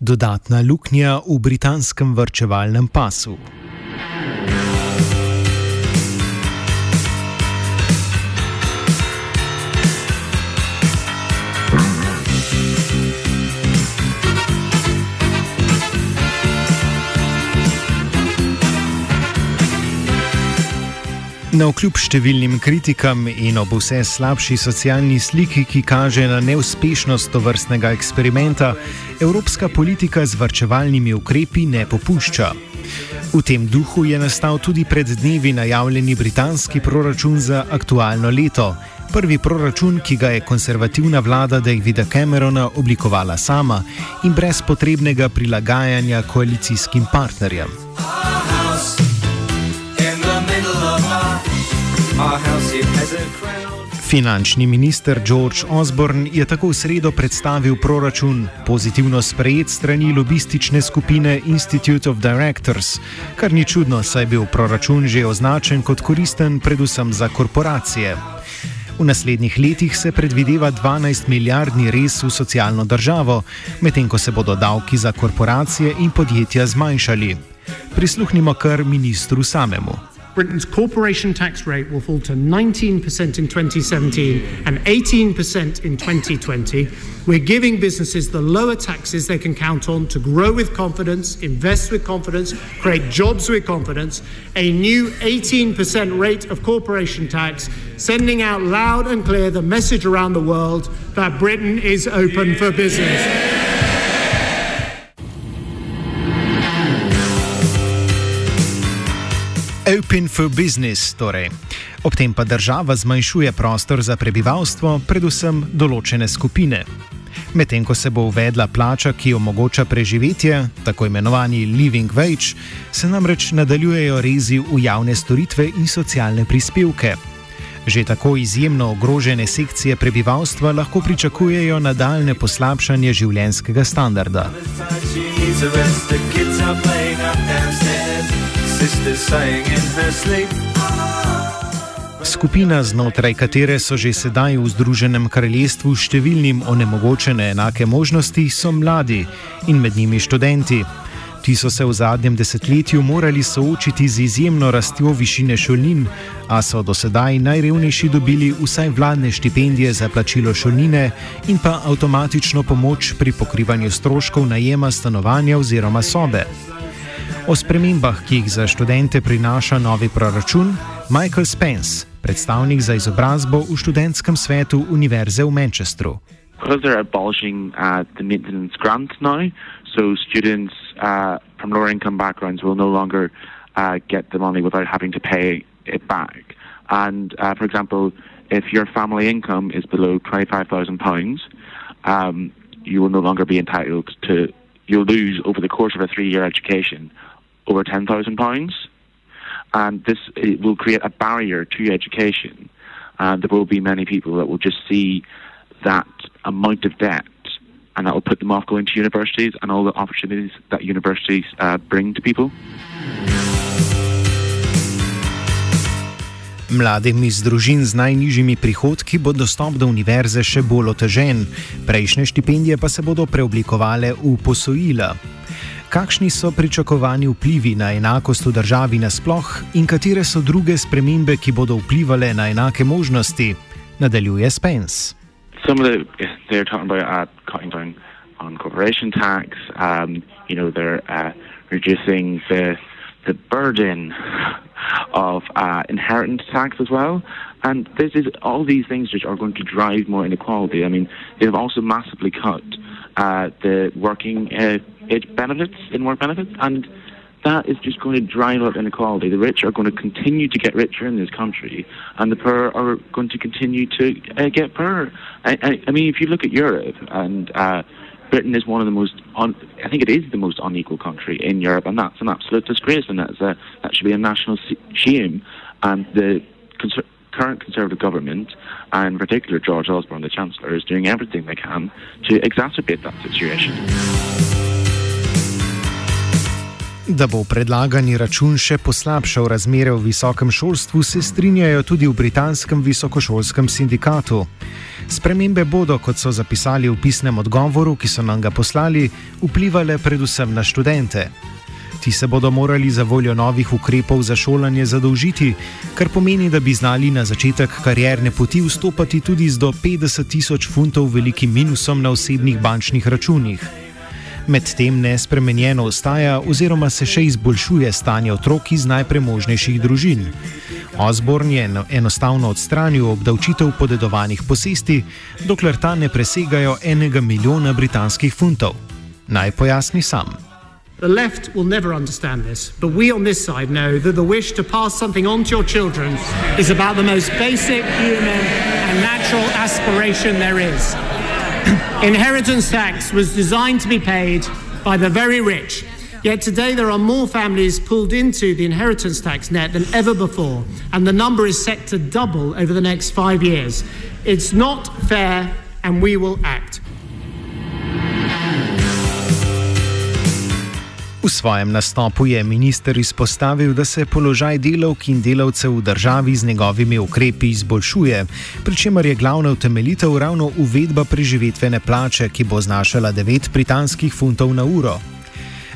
Dodatna luknja v britanskem vrčevalnem pasu. Na vkljub številnim kritikam in ob vse slabši socialni sliki, ki kaže na neuspešnost tovrstnega eksperimenta, evropska politika z vrčevalnimi ukrepi ne popušča. V tem duhu je nastal tudi pred dnevi najavljeni britanski proračun za aktualno leto. Prvi proračun, ki ga je konservativna vlada Davida Camerona oblikovala sama in brez potrebnega prilagajanja koalicijskim partnerjem. Finančni minister George Osborne je tako v sredo predstavil proračun, pozitivno sprejet strani lobistične skupine Institute of Directors, kar ni čudno, saj je bil proračun že označen kot koristen predvsem za korporacije. V naslednjih letih se predvideva 12 milijardni res v socialno državo, medtem ko se bodo davki za korporacije in podjetja zmanjšali. Prisluhnimo kar ministru samemu. Britain's corporation tax rate will fall to 19% in 2017 and 18% in 2020. We're giving businesses the lower taxes they can count on to grow with confidence, invest with confidence, create jobs with confidence. A new 18% rate of corporation tax, sending out loud and clear the message around the world that Britain is open for business. Open for business, torej. Ob tem pa država zmanjšuje prostor za prebivalstvo, predvsem določene skupine. Medtem ko se bo uvedla plača, ki omogoča preživetje, tako imenovani living wage, se namreč nadaljujejo rezi v javne storitve in socialne prispevke. Že tako izjemno ogrožene sekcije prebivalstva lahko pričakujejo nadaljne poslabšanje življenjskega standarda. Skupina, znotraj katere so že sedaj v Združenem kraljestvu številnim onemogočene enake možnosti, so mladi in med njimi študenti. Ti so se v zadnjem desetletju morali soočiti z izjemno rastjo višine šolnin, a so do sedaj najrevnejši dobili vsaj vladne štipendije za plačilo šolnine in pa avtomatično pomoč pri pokrivanju stroškov najema stanovanja oziroma sobe. O spremembah, ki jih za študente prinaša novi proračun, Michael Spence, predstavnik za izobrazbo v študentskem svetu Univerze v Manchestru. Because they're abolishing uh, the maintenance grant now, so students uh, from lower income backgrounds will no longer uh, get the money without having to pay it back. And uh, for example, if your family income is below £25,000, um, you will no longer be entitled to, you'll lose over the course of a three year education over £10,000. And this will create a barrier to education. And there will be many people that will just see that amount of debt and that will put them off going to universities and all the opportunities that universities uh, bring to people. Mladim iz družin z najnižjimi prihodki bo dostop do univerze še bolj otežen, prejšnje štipendije pa se bodo preoblikovale v posojila. Kakšni so pričakovani vplivi na enakost v državi nasploh in katere so druge spremembe, ki bodo vplivali na enake možnosti, nadaljuje Spence. Some of the they're talking about uh, cutting down on corporation tax. Um, you know, they're uh, reducing the the burden of uh, inheritance tax as well. And this is all these things which are going to drive more inequality. I mean, they have also massively cut uh, the working uh, age benefits in work benefits, and that is just going to drive up inequality. The rich are going to continue to get richer in this country, and the poor are going to continue to uh, get poorer. I, I, I, mean, if you look at Europe, and uh, Britain is one of the most, un, I think it is the most unequal country in Europe, and that's an absolute disgrace, and that's a, that should be a national shame. And the conser- current Conservative government, and in particular George Osborne, the Chancellor, is doing everything they can to exacerbate that situation. Da bo predlagani račun še poslabšal razmere v visokem šolstvu, se strinjajo tudi v britanskem visokošolskem sindikatu. Spremembe bodo, kot so zapisali v pisnem odgovoru, ki so nam ga poslali, vplivale predvsem na študente. Ti se bodo morali za voljo novih ukrepov za šolanje zadolžiti, kar pomeni, da bi znali na začetek karierne poti vstopati tudi z do 50 tisoč funtov velikim minusom na osebnih bančnih računih. Medtem nespremenjeno ostaja oziroma se še izboljšuje stanje otrok iz najpremožnejših družin. Osborn je enostavno odstranil obdavčitev podedovanih posesti, dokler ta ne presegajo enega milijona britanskih funtov. Naj pojasni sam. The left will never understand this, but we on this side know that the wish to pass something on to your children is about the most basic human and natural aspiration there is. Inheritance tax was designed to be paid by the very rich. Yet today there are more families pulled into the inheritance tax net than ever before, and the number is set to double over the next five years. It's not fair, and we will act. V svojem nastopu je minister izpostavil, da se položaj delavk in delavcev v državi z njegovimi ukrepi izboljšuje, pri čemer je glavna utemeljitev ravno uvedba preživetvene plače, ki bo znašala 9 britanskih funtov na uro.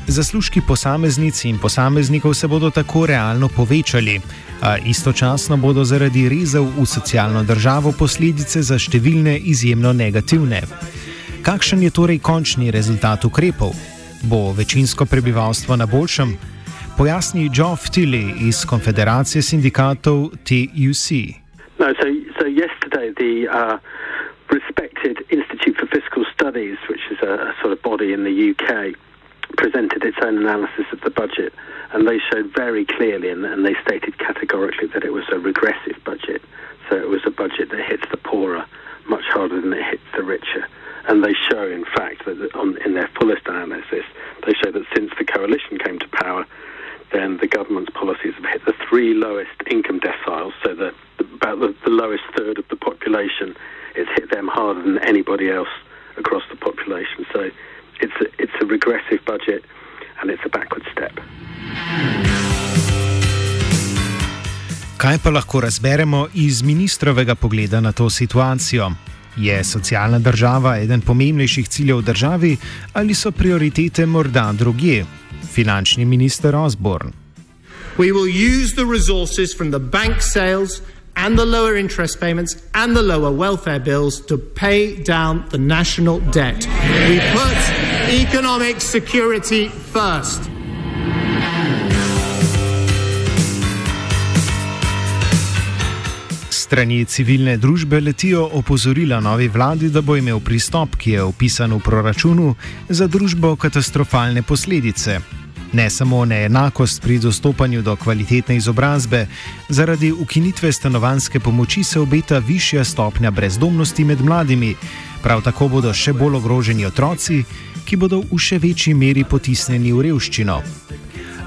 Zaslužki posameznic in posameznikov se bodo tako realno povečali, a istočasno bodo zaradi rezov v socialno državo posledice za številne izjemno negativne. Kakšen je torej končni rezultat ukrepov? Bo večinsko prebivalstvo na boljšem, pojasni Geoff Tilley iz Konfederacije sindikatov TUC. No, so, so yesterday the uh, respected Institute for Fiscal Studies, which is a, a sort of body in the UK, presented its own analysis of the budget, and they showed very clearly and, and they stated categorically that it was a regressive budget. So it was a budget that hits the poorer much harder than it hits the richer. And they show, in fact, that on, in their fullest analysis, they show that since the coalition came to power, then the government's policies have hit the three lowest income deciles, so the, about the, the lowest third of the population. It's hit them harder than anybody else across the population. So it's a, it's a regressive budget and it's a backward step. Kaj pa lahko razberemo iz ministrovega pogleda na to situacijo? Je socialna država eden pomembnejših ciljev državi ali so prioritete morda drugje? Finančni minister Osborne. We will use the resources from the bank sales and the lower interest payments and the lower welfare bills to pay down the national debt. We put economic security first. Strani civilne družbe letijo opozorila novi vladi, da bo imel pristop, ki je opisan v proračunu, za družbo katastrofalne posledice. Ne samo neenakost pri dostopanju do kvalitetne izobrazbe, zaradi ukinitve stanovanske pomoči se obeta višja stopnja brezdomnosti med mladimi, prav tako bodo še bolj ogroženi otroci, ki bodo v še večji meri potisnjeni v revščino.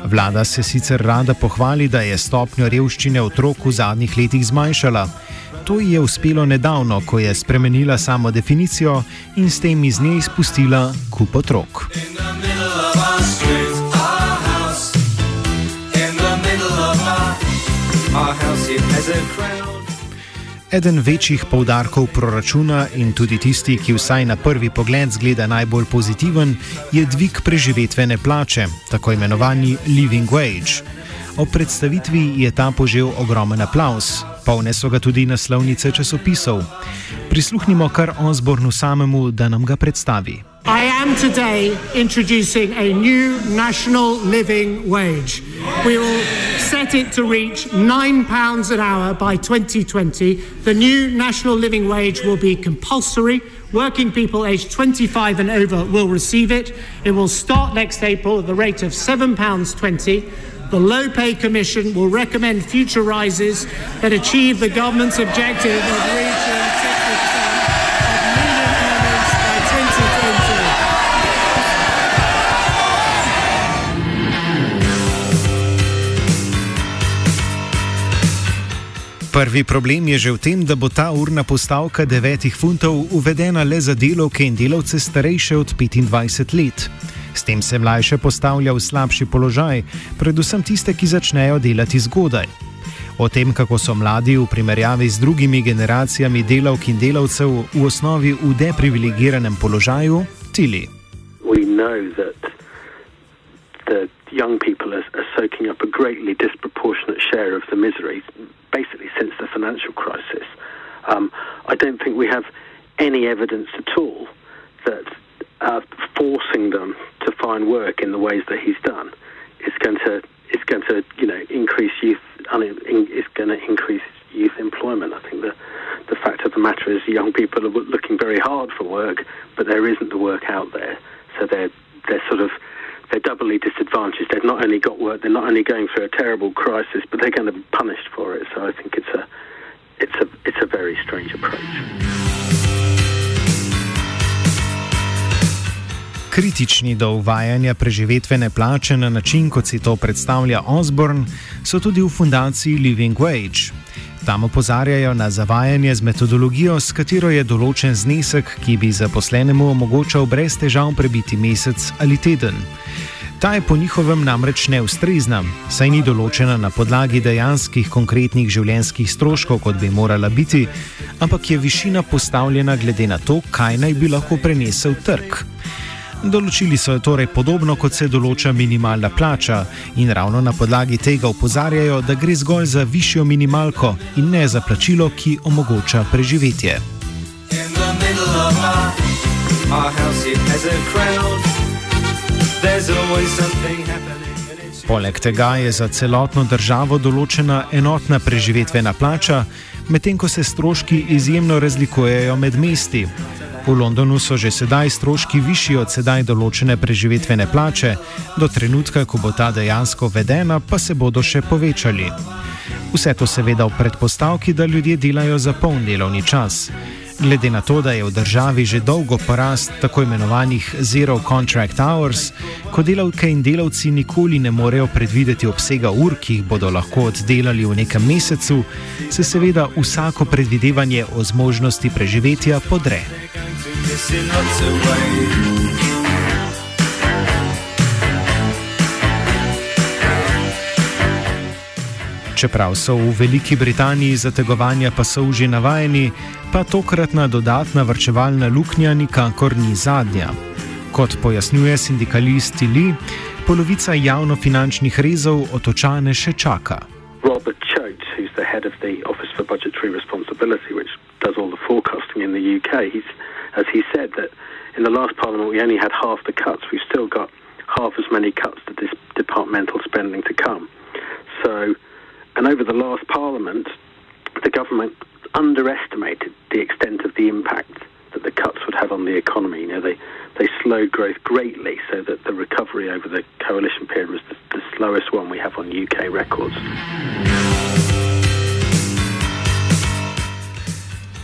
Vlada se sicer rada pohvali, da je stopnjo revščine otrok v zadnjih letih zmanjšala. To ji je uspelo nedavno, ko je spremenila samo definicijo in s tem iz nje izpustila kup otrok. Our house, it has a crown. Eden večjih poudarkov proračuna in tudi tisti, ki vsaj na prvi pogled zgleda najbolj pozitiven, je dvig preživetvene plače, tako imenovani living wage. O predstavitvi je ta požel ogromen aplaus, polne so ga tudi naslovnice časopisov. Prisluhnimo kar Osbornu samemu, da nam ga predstavi. I am today introducing a new national living wage. We will set it to reach £9 an hour by 2020. The new national living wage will be compulsory. Working people aged 25 and over will receive it. It will start next April at the rate of £7.20. The Low Pay Commission will recommend future rises that achieve the government's objective of reaching Prvi problem je že v tem, da bo ta urna postavka 9 funtov uvedena le za delovke in delavce starejše od 25 let. S tem se mlajše postavlja v slabši položaj, predvsem tiste, ki začnejo delati zgodaj. O tem, kako so mladi v primerjavi z drugimi generacijami delavk in delavcev v osnovi v deprivilegiranem položaju, tili. we know that young people are, are soaking up a greatly disproportionate share of the misery, basically since the financial crisis. Um, I don't think we have any evidence at all that uh, forcing them to find work in the ways that he's done is going to is going to you know increase youth is going to increase youth employment. I think the the fact of the matter is young people are looking very hard for work, but there isn't the work out there. So they're they're sort of they're doubly disadvantaged. They've not only got work, they're not only going through a terrible crisis, but they're going to be punished for it. So I think it's a it's a it's a very strange approach. Kritični do uvajanja preživetvene plače na način, kot si to predstavlja Osborne, so tudi v fundaciji Living Wage. Tam opozarjajo na zavajanje z metodologijo, s katero je določen znesek, ki bi zaposlenemu omogočal brez težav prebiti mesec ali teden. Ta je po njihovem namreč neustrezna, saj ni določena na podlagi dejanskih konkretnih življenjskih stroškov, kot bi morala biti, ampak je višina postavljena glede na to, kaj naj bi lahko prenesel trg. Določili so jo torej podobno, kot se določa minimalna plača, in ravno na podlagi tega opozarjajo, da gre zgolj za višjo minimalko in ne za plačilo, ki omogoča preživetje. Our, our house, it has a crowd. There's always something happening. Poleg tega je za celotno državo določena enotna preživetvena plača, medtem ko se stroški izjemno razlikujejo med mesti. V Londonu so že sedaj stroški višji od sedaj določene preživetvene plače, do trenutka, ko bo ta dejansko vedena, pa se bodo še povečali. Vse to seveda v predpostavki, da ljudje delajo za poln delovni čas. Glede na to, da je v državi že dolgo porast tako imenovanih zero contract hours, ko delavke in delavci nikoli ne morejo predvideti obsega ur, ki jih bodo lahko oddelali v nekem mesecu, se seveda vsako predvidevanje o zmožnosti preživetja podre. This in lots of Čeprav so v Veliki Britaniji zategovanja pasov že navajeni, pa tokratna dodatna vrčevalna luknja nikakor ni zadnja. Kot pojasnjuje sindikalist Lee, polovica javnofinančnih rezov otočane še čaka. Robert Choate, who's the head of the Office for Budgetary Responsibility, which does all the forecasting in the UK, he's, as he said, that in the last Parliament we only had half the cuts. We've still got half as many cuts to this departmental spending to come. So, and over the last Parliament, the government underestimated the extent of the impact that the cuts would have on the economy. You know, they, they slowed growth greatly so that the recovery over the coalition period was the, the slowest one we have on UK records.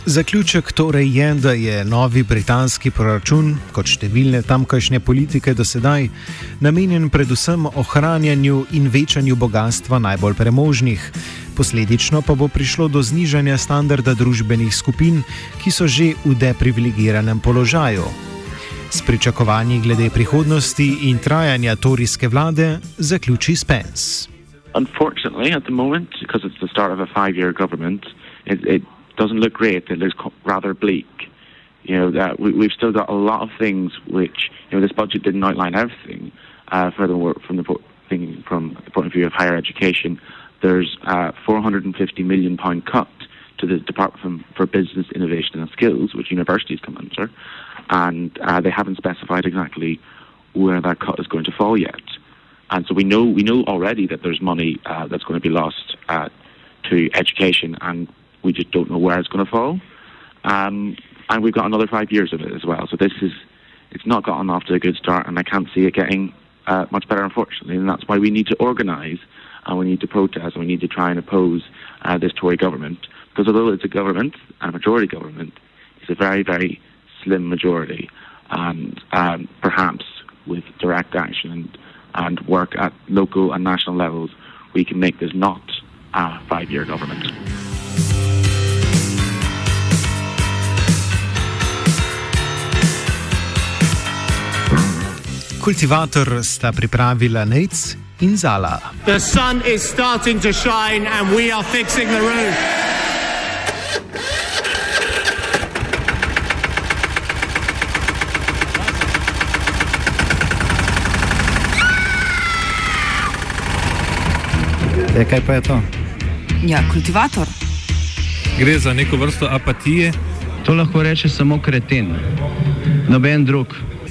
Zaključek torej je, da je novi britanski proračun, kot številne tamkajšnje politike do sedaj, namenjen predvsem ohranjanju in večanju bogatstva najbolj premožnih. Posledično pa bo prišlo do znižanja standarda družbenih skupin, ki so že v deprivilegiranem položaju. S pričakovanji glede prihodnosti in trajanja torijske vlade zaključi Spence. Unfortunately, at the moment, because it's the start of a five-year government, it, it doesn't look great. It looks rather bleak. You know that we, we've still got a lot of things which you know this budget didn't outline everything. Uh, the from the from the point of view of higher education, there's a 450 million pound cut to the Department for Business Innovation and Skills, which universities come under. and uh, they haven't specified exactly where that cut is going to fall yet. And so we know we know already that there's money uh, that's going to be lost uh, to education, and we just don't know where it's going to fall. Um, and we've got another five years of it as well. So this is it's not gotten off to a good start, and I can't see it getting uh, much better, unfortunately. And that's why we need to organise and we need to protest and we need to try and oppose uh, this Tory government. Because although it's a government, a majority government, it's a very, very slim majority. And um, perhaps with direct action and, and work at local and national levels, we can make this not a five year government. Kultivator sta pripravila Nec in Zala. The sun is starting to shine and we are fixing the roof. E, kaj pa je to? Ja, kultivator. Gre za neko vrsto apatije. To lahko reče samo kreten, noben drug.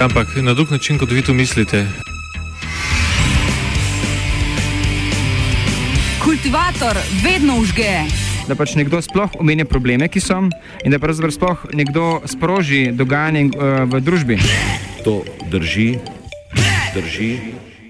Ampak na drug način, kot vi to mislite. Kultivator vedno užge. Da pač nekdo sploh omenja probleme, ki so, in da pravzaprav sploh nekdo sproži dogajanje uh, v družbi. To drži, drži.